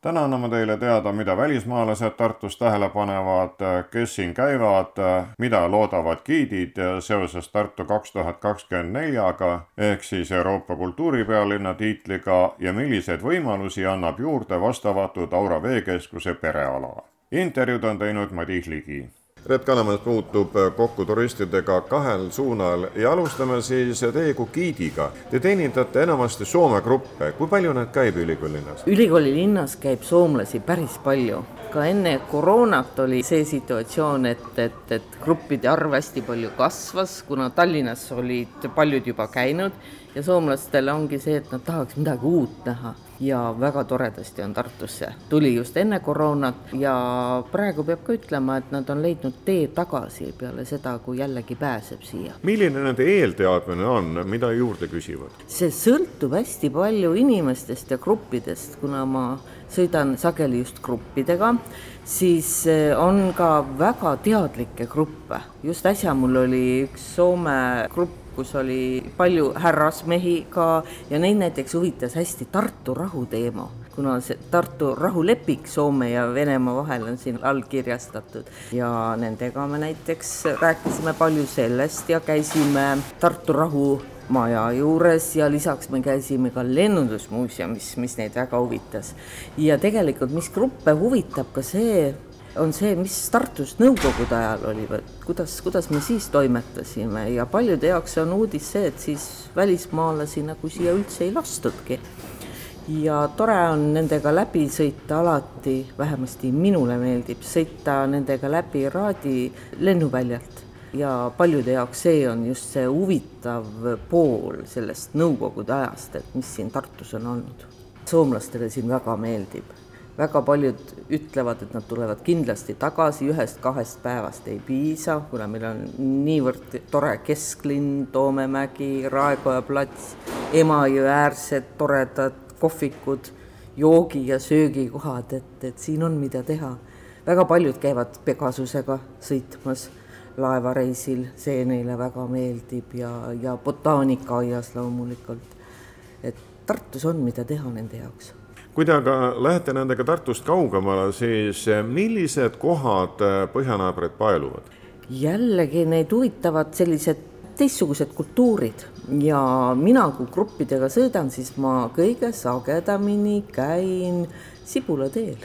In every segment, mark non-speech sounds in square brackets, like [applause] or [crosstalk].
täna anname teile teada, mida välismaalased Tartus tähele panevad, kes siin käivad, mida loodavad giidid seoses Tartu kaks tuhat kakskümmend neljaga ehk siis Euroopa kultuuripealinna tiitliga ja milliseid võimalusi annab juurde vastavatud Aura veekeskuse pereala. intervjuud on teinud Madis Ligi Red Kanamäes puutub kokku turistidega kahel suunal ja alustame siis teie kui giidiga. Te teenindate enamasti Soome gruppe, kui palju neid käib ülikooli linnas? ülikooli linnas käib soomlasi päris palju. ka enne koroonat oli see situatsioon, et, et, et gruppide arv hästi palju kasvas, kuna Tallinnas olid paljud juba käinud ja soomlastel ongi see, et nad tahaks midagi uut näha ja väga toredasti on Tartusse. tuli just enne koroonat ja praegu peab ka ütlema, et nad on leidnud tee tagasi peale seda, kui jällegi pääseb siia. milline nende eelteadmine on, mida juurde küsivad? see sõltub hästi palju inimestest ja gruppidest, kuna ma sõidan sageli just gruppidega, siis eh, on ka väga teadlikke gruppe. just äsja mul oli üks Soome grupp, kus oli palju härrasmehi ka ja neid näiteks huvitas hästi Tartu rahu teema, kuna see Tartu rahuleping Soome ja Venemaa vahel on siin allkirjastatud ja nendega me näiteks rääkisime palju sellest ja käisime Tartu rahu maja juures ja lisaks me käisime ka lennundusmuuseumis, mis neid väga huvitas. ja tegelikult, mis gruppe huvitab ka see, on see, mis Tartus nõukogude ajal oli, kuidas, kuidas me siis toimetasime ja paljude jaoks on uudis see, et siis välismaalasi nagu siia üldse ei lastudki. ja tore on nendega läbi sõita alati, vähemasti minule meeldib sõita nendega läbi Raadi lennuväljalt ja paljude jaoks see on just see huvitav pool sellest nõukogude ajast, et mis siin Tartus on olnud. soomlastele siin väga meeldib väga paljud ütlevad, et nad tulevad kindlasti tagasi, ühest-kahest päevast ei piisa, kuna meil on niivõrd tore kesklinn, Toomemägi, Raekoja plats, Emajõe äärsed toredad kohvikud, joogi- ja söögikohad, et, et siin on, mida teha. väga paljud käivad Pegasusega sõitmas laevareisil, see neile väga meeldib ja, ja botaanikaaias loomulikult. et Tartus on, mida teha nende jaoks kui te aga lähete nendega Tartust kaugemale, siis millised kohad põhjanaabrid paeluvad? jällegi neid huvitavad sellised teistsugused kultuurid ja mina, kui gruppidega sõidan, siis ma kõige sagedamini käin Sibula teel,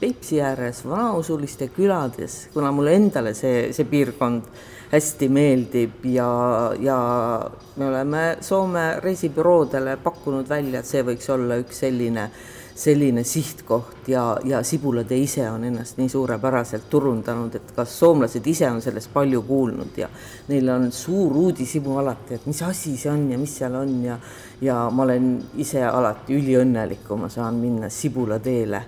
Peipsi ääres, vanausuliste külades, kuna mulle endale see, see piirkond hästi meeldib ja, ja me oleme Soome reisibüroodele pakkunud välja, et see võiks olla üks selline, selline sihtkoht ja, ja Sibulatee ise on ennast nii suurepäraselt turundanud, et kas soomlased ise on sellest palju kuulnud ja neil on suur uudishimu alati, et mis asi see on ja mis seal on ja ja ma olen ise alati üliõnnelik, kui ma saan minna Sibulateele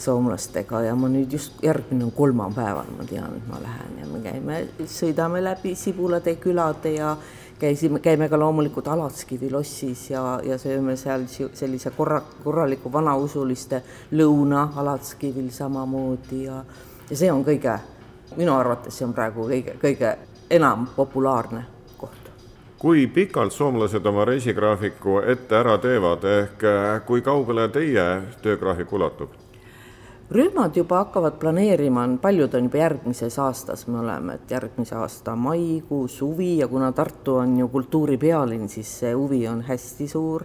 soomlastega ja ma nüüd just järgmine kolmapäeval, ma tean, et ma lähen ja me käime, sõidame läbi Sibulade külade ja käisime, käime ka loomulikult Alatskivi lossis ja, ja sööme seal sellise korra, korraliku vanausuliste lõuna Alatskivil samamoodi ja, ja see on kõige, minu arvates see on praegu kõige, kõige enam populaarne kui pikalt soomlased oma reisigraafiku ette ära teevad, ehk kui kaugele teie töögraafik ulatub? Rühmad juba hakkavad planeerima, paljud on juba järgmises aastas, me oleme, et järgmise aasta maikuu, suvi ja kuna Tartu on ju kultuuripealinn, siis see huvi on hästi suur.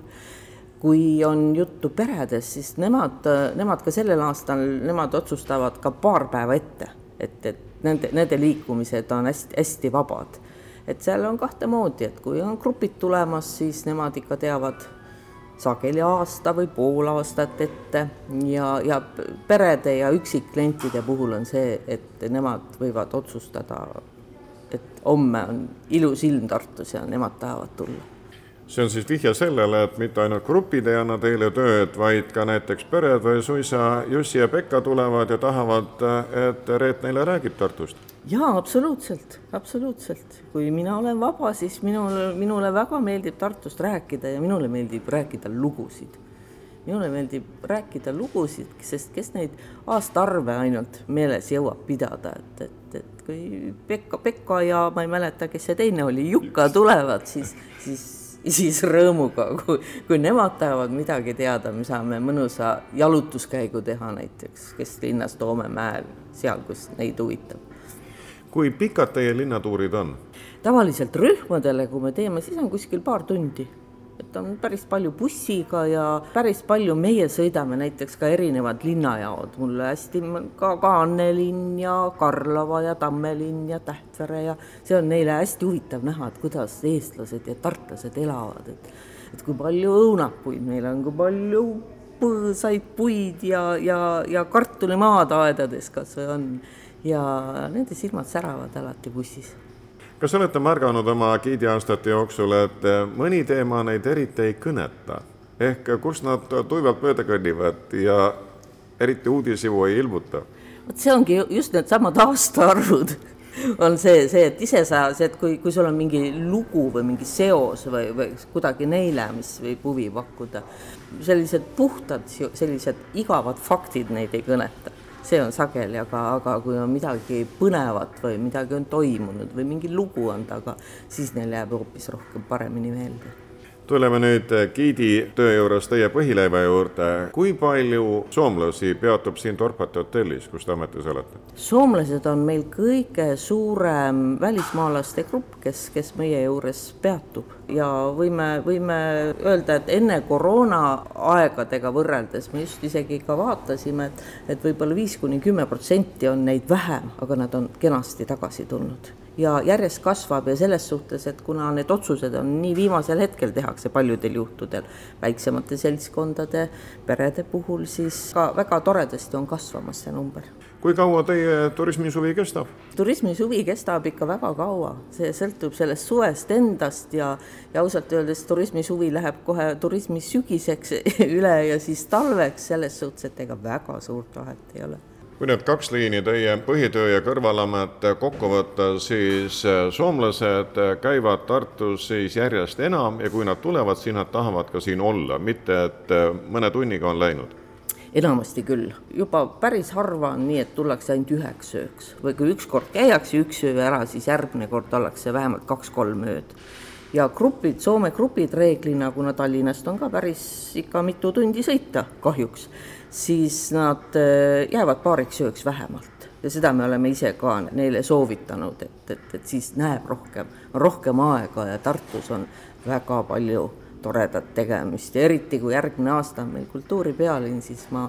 kui on juttu peredest, siis nemad, nemad ka sellel aastal, nemad otsustavad ka paar päeva ette, et, et nende, nende liikumised on hästi-hästi vabad. et seal on kahte moodi, et kui on grupid tulemas, siis nemad ikka teavad sageli aasta või pool aastat ette. Ja, ja perede ja üksikklientide puhul on see, et nemad võivad otsustada, et homme on ilus ilm Tartus ja nemad tahavad tulla. See on siis vihje sellele, et mitte ainult grupid ei anna teile tööd, vaid ka näiteks pered või suisa Jussi ja Pekka tulevad ja tahavad, et Reet neile räägib Tartust jaa, absoluutselt, absoluutselt. kui mina olen vaba, siis minul, minule väga meeldib Tartust rääkida ja minule meeldib rääkida lugusid. minule meeldib rääkida lugusid, sest kes neid aastaarve ainult meeles jõuab pidada, et, et, et kui Pekka, Pekka ja ma ei mäleta, kes see teine oli, Jukka tulevad, siis, siis, siis rõõmuga, kui, kui nemad tahavad midagi teada, me saame mõnusa jalutuskäigu teha näiteks kesklinnas Toome mäel, seal, kus neid huvitab. Kui pikad teie linnatuurid on? tavaliselt rühmadele, kui me teeme, siis on kuskil paar tundi. Et on päris palju bussiga ja päris palju meie sõidame näiteks ka erinevad linnajaod, mulle hästi ka Kaane linn ja Karlova ja Tamme linn ja Tähtvere ja see on neile hästi huvitav näha, et kuidas eestlased ja tartlased elavad, et et kui palju õunapuid meil on, kui palju põõsaid puid ja, ja, ja kartulimaad aedades kas või on ja nende silmad säravad alati bussis kas olete märganud oma giidiaastate jooksul, et mõni teema neid eriti ei kõneta? ehk kus nad tuimalt mööda kõnnivad ja eriti uudishimu ei ilmuta? vot see ongi just needsamad aastaarvud on see, see, et ise sa, see, et kui, kui sul on mingi lugu või mingi seos või, või kuidagi neile, mis võib huvi pakkuda, sellised puhtad, sellised igavad faktid neid ei kõneta see on sageli, aga, aga kui on midagi põnevat või midagi on toimunud või mingi lugu on taga, siis neil jääb hoopis rohkem paremini meelde tuleme nüüd giidi töö juures teie põhileiva juurde. kui palju soomlasi peatub siin Dorpati hotellis, kus te ametis olete? soomlased on meil kõige suurem välismaalaste grupp, kes, kes meie juures peatub ja võime, võime öelda, et enne koroona aegadega võrreldes me just isegi ka vaatasime, et, et võib-olla viis kuni kümme protsenti on neid vähem, aga nad on kenasti tagasi tulnud ja järjest kasvab ja selles suhtes, et kuna need otsused on nii viimasel hetkel tehakse paljudel juhtudel väiksemate seltskondade, perede puhul, siis ka väga toredasti on kasvamas see number. kui kaua teie turismisuvi kestab? turismisuvi kestab ikka väga kaua, see sõltub sellest suvest endast ja, ja ausalt öeldes turismisuvi läheb kohe turismisügiseks [laughs] üle ja siis talveks, selles suhtes, et ega väga suurt vahet ei ole kui need kaks liini, teie põhitöö ja kõrvalamet kokku võtta, siis äh, soomlased käivad Tartus siis järjest enam ja kui nad tulevad, siis nad tahavad ka siin olla, mitte et äh, mõne tunniga on läinud. Enamasti küll, juba päris harva on nii, et tullakse ainult üheks ööks. Või kui ükskord käiakse üks öö ära, siis järgmine kord ollakse vähemalt kaks-kolm ööd. ja grupid, Soome grupid reeglina, kuna Tallinnast on ka päris ikka mitu tundi sõita kahjuks siis nad äh, jäävad paariks ööks vähemalt. Ja seda me oleme ise ka neile soovitanud, et, et, et siis näeb rohkem, rohkem aega ja Tartus on väga palju toredat tegemist ja eriti, kui järgmine aasta on meil kultuuripealinn, siis ma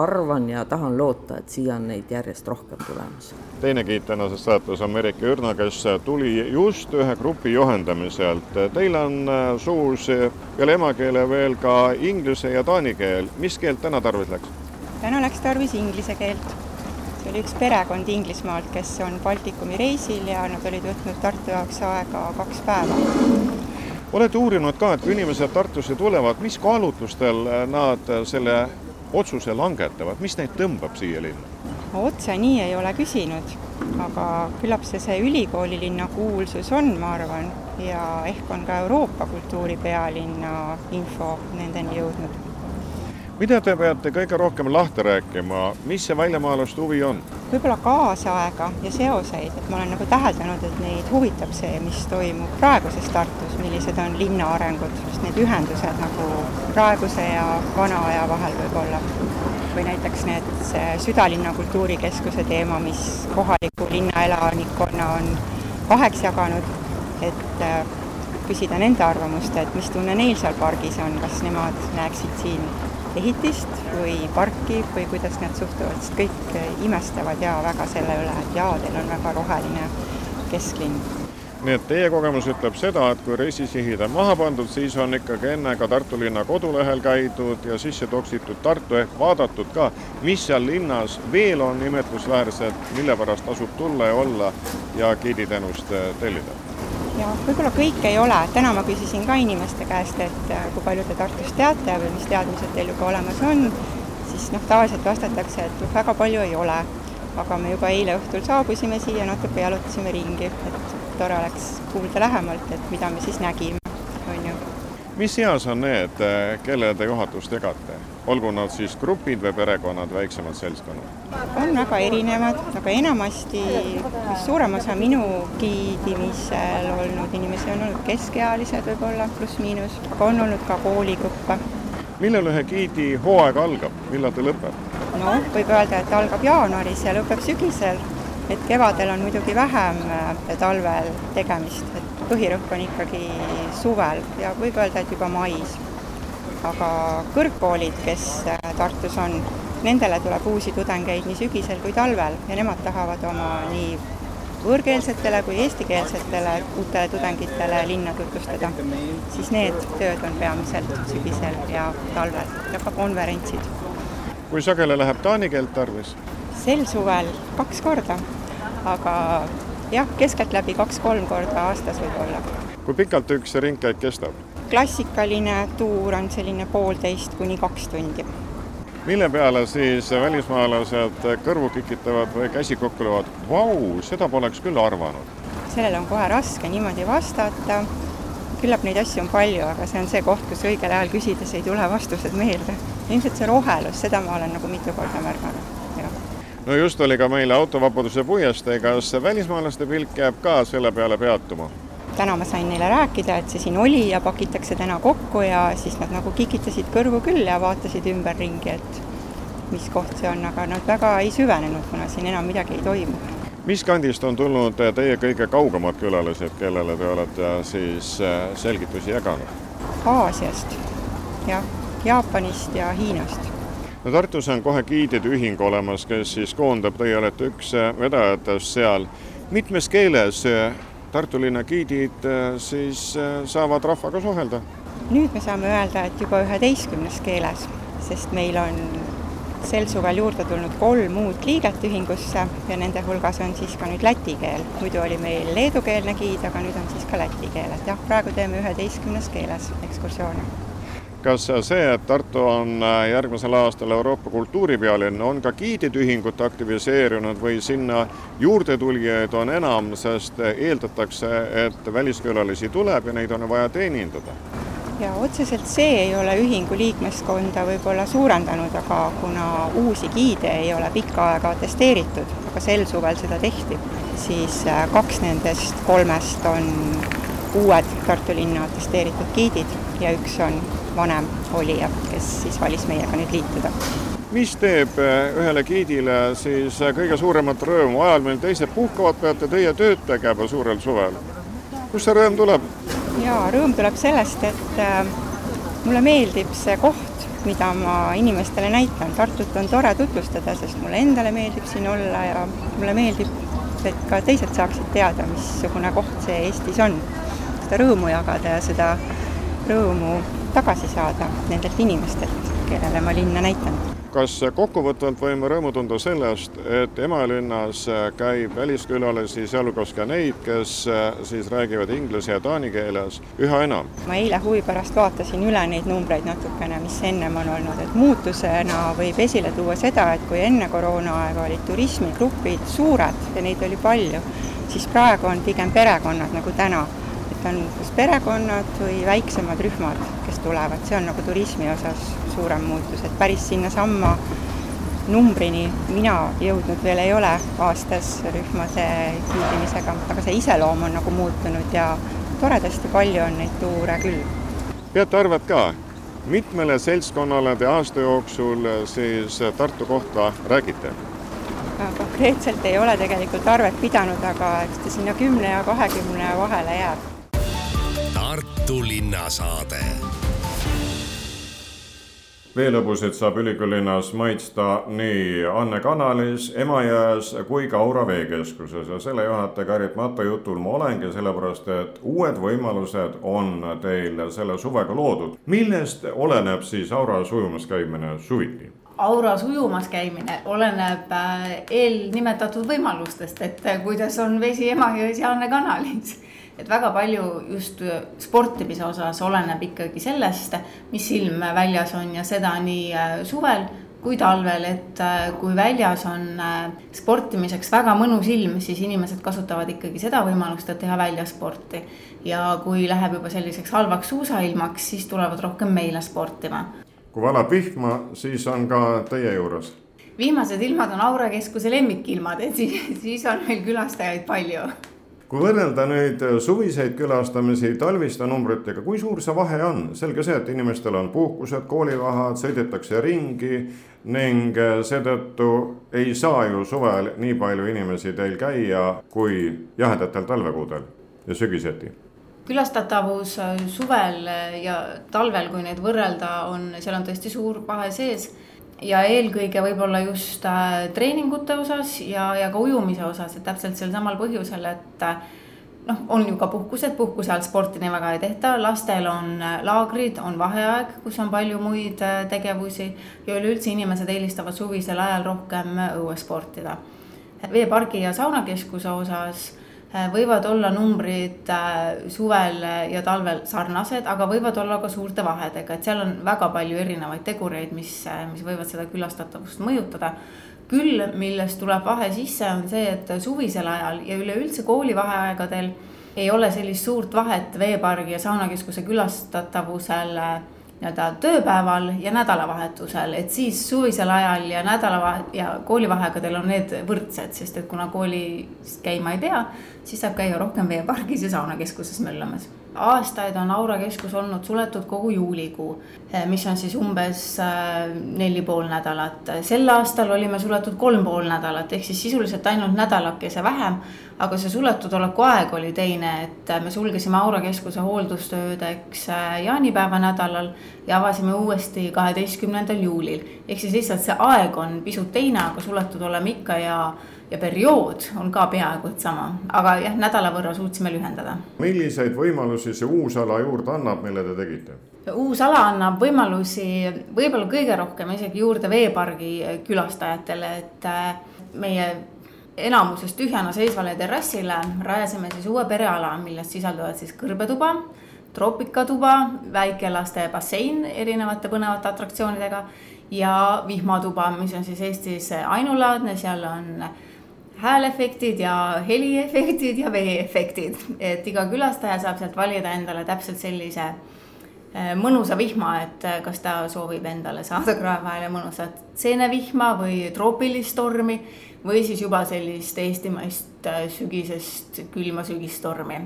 arvan ja tahan loota, et siia on neid järjest rohkem tulemas. teine giid tänases saates on Merike Ürna, kes tuli just ühe grupi juhendamiselt. Teil on äh, suus peale emakeele veel ka inglise ja taani keel. mis keelt täna tarvis läks? täna läks tarvis inglise keelt. see oli üks perekond Inglismaalt, kes on Baltikumi reisil ja nad olid võtnud Tartu jaoks aega kaks päeva olete uurinud ka, et kui inimesed Tartusse tulevad, mis kaalutlustel nad selle otsuse langetavad, mis neid tõmbab siia linna? otse nii ei ole küsinud, aga küllap see, see ülikoolilinna kuulsus on, ma arvan, ja ehk on ka Euroopa kultuuripealinna info nendeni jõudnud mida te peate kõige rohkem lahti rääkima, mis see väljamaalaste huvi on? võib-olla kaasaega ja seoseid, et ma olen nagu täheldanud, et neid huvitab see, mis toimub praeguses Tartus, millised on linna arengud, just need ühendused nagu praeguse ja vana aja vahel võib-olla. või näiteks need, see südalinna kultuurikeskuse teema, mis kohaliku linnaelanikkonna on kaheks jaganud, et äh, küsida nende arvamust, et mis tunne neil seal pargis on, kas nemad näeksid siin ehitist või parki või kuidas nad suhtuvad, sest kõik imestavad ja väga selle üle, et jaa, teil on väga roheline kesklinn. nii et teie kogemus ütleb seda, et kui reisisihid on maha pandud, siis on ikkagi enne ka Tartu linna kodulehel käidud ja sisse toksitud Tartu ehk vaadatud ka, mis seal linnas veel on imetlusväärset, mille pärast tasub tulla ja olla ja giiditeenust tellida ja võib-olla kõike ei ole, täna ma küsisin ka inimeste käest, et äh, kui palju te Tartust teate või mis teadmised teil juba olemas on, siis noh, tavaliselt vastatakse, et väga palju ei ole. aga me juba eile õhtul saabusime siia, natuke jalutasime ringi, et tore oleks kuulda lähemalt, et mida me siis nägime, on ju. mis eas on need, kellele te juhatust jagate? Olgu nad siis grupid või perekonnad, väiksemad seltskonnad? on väga erinevad, aga enamasti suurem osa minu giidimisel olnud inimesi on olnud keskealised võib-olla, pluss-miinus, aga on olnud ka kooligruppe. millal ühe giidi hooaeg algab, millal ta lõpeb? noh, võib öelda, et algab jaanuaris ja lõpeb sügisel, et kevadel on muidugi vähem äh, talvel tegemist, et põhirõhk on ikkagi suvel ja võib öelda, et juba mais aga kõrgkoolid, kes äh, Tartus on, nendele tuleb uusi tudengeid nii sügisel kui talvel ja nemad tahavad oma nii võõrkeelsetele kui eestikeelsetele uutele tudengitele linna tutvustada, siis need tööd on peamiselt sügisel ja talvel ja ka konverentsid. kui sageli läheb taani keelt tarvis? sel suvel kaks korda, aga jah, keskeltläbi kaks-kolm korda aastas võib-olla. kui pikalt üks ringkäik kestab? Klassikaline tuur on selline poolteist kuni kaks tundi. mille peale siis välismaalased kõrvu kikitavad või käsi kokku löövad, vau, seda poleks küll arvanud? sellele on kohe raske niimoodi vastata, küllap neid asju on palju, aga see on see koht, kus õigel ajal küsides ei tule vastused meelde. ilmselt see rohelus, seda ma olen nagu mitu korda märganud, no just oli ka meile autovabaduse puiestee, kas välismaalaste pilk jääb ka selle peale peatuma? Täna ma sain neile rääkida, et see siin oli ja pakitakse täna kokku ja siis nad nagu kikitasid kõrvu küll ja vaatasid ümberringi, et mis koht see on, aga nad väga ei süvenenud, kuna siin enam midagi ei toimu. mis kandist on tulnud teie kõige kaugemad külalised, kellele te olete siis äh, selgitusi jaganud? Aasiast, jah, Jaapanist ja Hiinast no Tartus on kohe giidide ühing olemas, kes siis koondab, teie olete üks vedajatest seal. mitmes keeles Tartu linna giidid äh, siis äh, saavad rahvaga suhelda? nüüd me saame öelda, et juba üheteistkümnes keeles, sest meil on sel suvel juurde tulnud kolm uut liiget ühingusse ja nende hulgas on siis ka nüüd läti keel. muidu oli meil leedukeelne giid, aga nüüd on siis ka läti keel, et jah, praegu teeme üheteistkümnes keeles ekskursioone kas see, et Tartu on äh, järgmisel aastal Euroopa kultuuripealinn, on ka giidide ühingut aktiviseerunud või sinna juurdetulijaid on enam, sest eeldatakse, et väliskülalisi tuleb ja neid on vaja teenindada? ja otseselt see ei ole ühingu liikmeskonda võib-olla suurendanud, aga kuna uusi giide ei ole pikka aega atesteeritud, aga sel suvel seda tehti, siis äh, kaks nendest kolmest on uued Tartu linna atesteeritud giidid ja üks on vanem olija, kes siis valis meiega nüüd liituda. mis teeb eh, ühele giidile siis eh, kõige suuremat rõõmu ajal, mil teised puhkavad, peate teie tööd tegema suurel suvel? kust see rõõm tuleb? jaa, rõõm tuleb sellest, et äh, mulle meeldib see koht, mida ma inimestele näitan. Tartut on tore tutvustada, sest mulle endale meeldib siin olla ja mulle meeldib, et ka teised saaksid teada, missugune koht see Eestis on. Seda rõõmu jagada ja seda rõõmu tagasi saada nendelt inimestelt, kellele ma linna näitan. kas kokkuvõtvalt võime rõõmu tunda sellest, et Emalinnas käib väliskülalisi, sealhulgas ka neid, kes siis räägivad inglise ja taani keeles, üha enam? ma eile huvi pärast vaatasin üle neid numbreid natukene, mis ennem on olnud, et muutusena võib esile tuua seda, et kui enne koroonaaega olid turismigrupid suured ja neid oli palju, siis praegu on pigem perekonnad nagu täna et on kas perekonnad või väiksemad rühmad, kes tulevad, see on nagu turismi osas suurem muutus, et päris sinnasamma numbrini mina jõudnud veel ei ole aastas rühmade liidimisega, aga see iseloom on nagu muutunud ja toredasti palju on neid tuure küll. peate arvet ka, mitmele seltskonnale te aasta jooksul siis Tartu kohta räägite? konkreetselt ei ole tegelikult arvet pidanud, aga eks ta sinna kümne ja kahekümne vahele jääb Tartu linnasaade. veelõbusid saab ülikoolilinnas maitsta nii Anne kanalis, Emajões kui ka Aura veekeskuses ja selle juhataja Karit Matta jutul ma olengi, sellepärast et uued võimalused on teil selle suvega loodud. millest oleneb siis Auras ujumas käimine suviti? auras ujumas käimine oleneb äh, eelnimetatud võimalustest, et kuidas on vesi Emajões ja Anne kanalis et väga palju just sportimise osas oleneb ikkagi sellest, mis ilm väljas on ja seda nii äh, suvel kui talvel, et äh, kui väljas on äh, sportimiseks väga mõnus ilm, siis inimesed kasutavad ikkagi seda võimalust, et teha väljasporti. ja kui läheb juba selliseks halvaks suusailmaks, siis tulevad rohkem meile sportima kui valab vihma, siis on ka teie juures viimased ilmad on Aura keskuse lemmikilmad, et siis, siis on meil külastajaid palju. Kui võrrelda nüüd suviseid külastamisi talviste numbritega, kui suur see vahe on? selge see, et inimestel on puhkused, koolivaheajad, sõidetakse ringi ning seetõttu ei saa ju suvel nii palju inimesi teil käia kui jahedatel talvekuudel ja sügiseti külastatavus suvel ja talvel, kui neid võrrelda, on, seal on tõesti suur vahe sees ja eelkõige võib-olla just äh, treeningute osas ja, ja ka ujumise osas, et täpselt sel samal põhjusel, et äh, noh, on ju ka puhkused, puhkuse all sporti nii väga ei tehta, lastel on äh, laagrid, on vaheaeg, kus on palju muid tegevusi ja üleüldse inimesed eelistavad suvisel ajal rohkem õues sportida. veepargi ja saunakeskuse osas võivad olla numbrid äh, suvel ja talvel sarnased, aga võivad olla ka suurte vahedega, et seal on väga palju erinevaid tegureid, mis, äh, mis võivad seda külastatavust mõjutada. küll, millest tuleb vahe sisse, on see, et suvisel ajal ja üleüldse koolivaheaegadel ei ole sellist suurt vahet veepargi ja saunakeskuse külastatavusel nii-öelda tööpäeval ja nädalavahetusel, et siis suvisel ajal ja nädalavahe- ja koolivaheaegadel on need võrdsed, sest et kuna koolis käima ei pea, siis saab käia rohkem veepargis ja saunakeskuses möllamas. aastaid on Aura keskus olnud suletud kogu juulikuu, mis on siis umbes äh, neli pool nädalat. sel aastal olime suletud kolm pool nädalat, ehk siis sisuliselt ainult nädalakese vähem aga see suletud oleku aeg oli teine, et me sulgesime Aura keskuse hooldustöödeks jaanipäeva nädalal ja avasime uuesti kaheteistkümnendal juulil. ehk siis lihtsalt see aeg on pisut teine, aga suletud oleme ikka ja, ja periood on ka peaaegu et sama, aga jah, nädala võrra suutsime lühendada. milliseid võimalusi see uus ala juurde annab, mille te tegite? uus ala annab võimalusi võib-olla kõige rohkem isegi juurde veepargi külastajatele, et äh, meie enamuses tühjana seisvale terrassile rajasime siis uue pereala, milles sisalduvad siis kõrbetuba, troopikatuba, väikelaste bassein erinevate põnevate atraktsioonidega ja vihmatuba, mis on siis Eestis ainulaadne, seal on häälefektid ja heliefektid ja veeefektid, et iga külastaja saab sealt valida endale täpselt sellise eh, mõnusa vihma, et eh, kas ta soovib endale saada krae vahele mõnusat seenevihma või troopilist tormi või siis juba sellist eestimaist äh, sügisest külma sügistormi.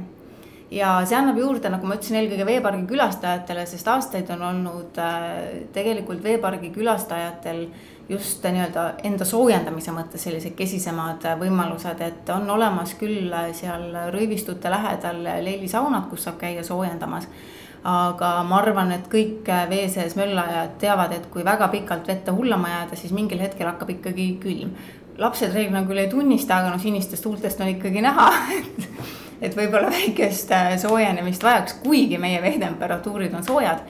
Ja see annab juurde, nagu ma ütlesin, eelkõige veepargi külastajatele, sest aastaid on olnud äh, tegelikult veepargi külastajatel just nii-öelda enda soojendamise mõttes sellised kesisemad äh, võimalused, et on olemas küll seal rõivistute lähedal leilisaunad, kus saab käia soojendamas. Aga ma arvan, et kõik vee sees möllajad teavad, et kui väga pikalt vette hullama jääda, siis mingil hetkel hakkab ikkagi külm. Lapsed reeglina küll ei tunnista, aga noh, sinistest huultest on ikkagi näha, [laughs] et, et võib-olla [laughs] väikest äh, soojenemist vajaks, kuigi meie veetemperatuurid on soojad.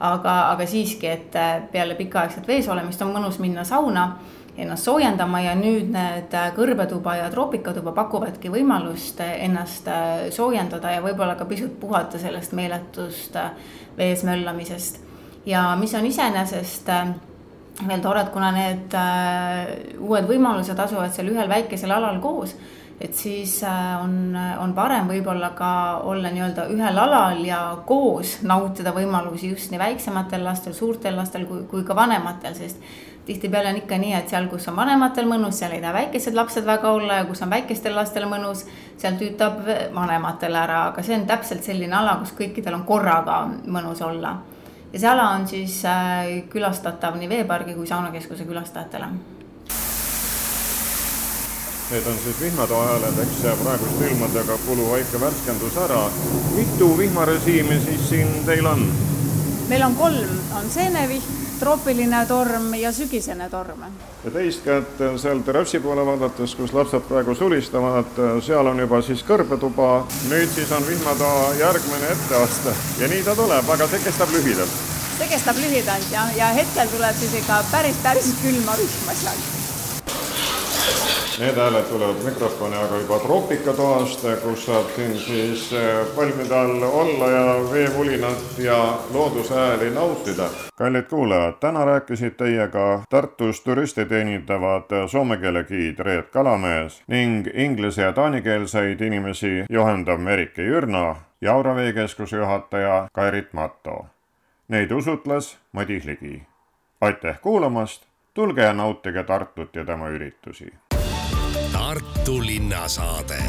aga, aga siiski, et äh, peale pikaaegset vees olemist on mõnus minna sauna ennast soojendama ja nüüd need äh, kõrbetuba ja troopikatuba pakuvadki võimalust ennast soojendada ja võib-olla ka pisut puhata sellest meeletust vees möllamisest. ja mis on iseenesest veel tore, et kuna need uued võimalused asuvad seal ühel väikesel alal koos, et siis äh, on, on parem võib-olla ka olla nii-öelda ühel alal ja koos nautida võimalusi just nii väiksematel lastel, suurtel lastel kui, kui ka vanematel, sest tihtipeale on ikka nii, et seal, kus on vanematel mõnus, seal ei taha väikesed lapsed väga olla ja kus on väikestel lastel mõnus, seal tüütab vanematel ära, aga see on täpselt selline ala, kus kõikidel on korraga mõnus olla ja see ala on siis äh, külastatav nii veepargi kui saunakeskuse külastajatele. Need on siis vihmatoa hääled, eks praeguste ilmadega kuluva ikka värskendus ära. mitu vihmarežiimi siis siin teil on? meil on kolm, on seenevihm, troopiline torm ja sügisene torm. ja teist kätt seal terrassi poole vaadates, kus lapsed praegu sulistavad, seal on juba siis kõrbetuba, nüüd siis on vihmatoa järgmine etteaste ja nii ta tuleb, aga see kestab lühidalt. see kestab lühidalt ja, ja hetkel tuleb siis ikka päris, päris külma vihma sealt Need hääled tulevad mikrofoni aga juba troopikatoast, kus saab siin siis eh, palmide all olla ja veevulinat ja loodusehääli nautida. kallid kuulajad, täna rääkisid teiega Tartus turiste teenindavad soome keele giid Reet Kalamees ning inglise ja taanikeelseid inimesi juhendav Merike Jürna ja Aura veekeskuse juhataja Kairit Matto. Neid usutles Madis Ligi aitäh kuulamast, tulge ja nautige Tartut ja tema üritusi. Tartu linnasaade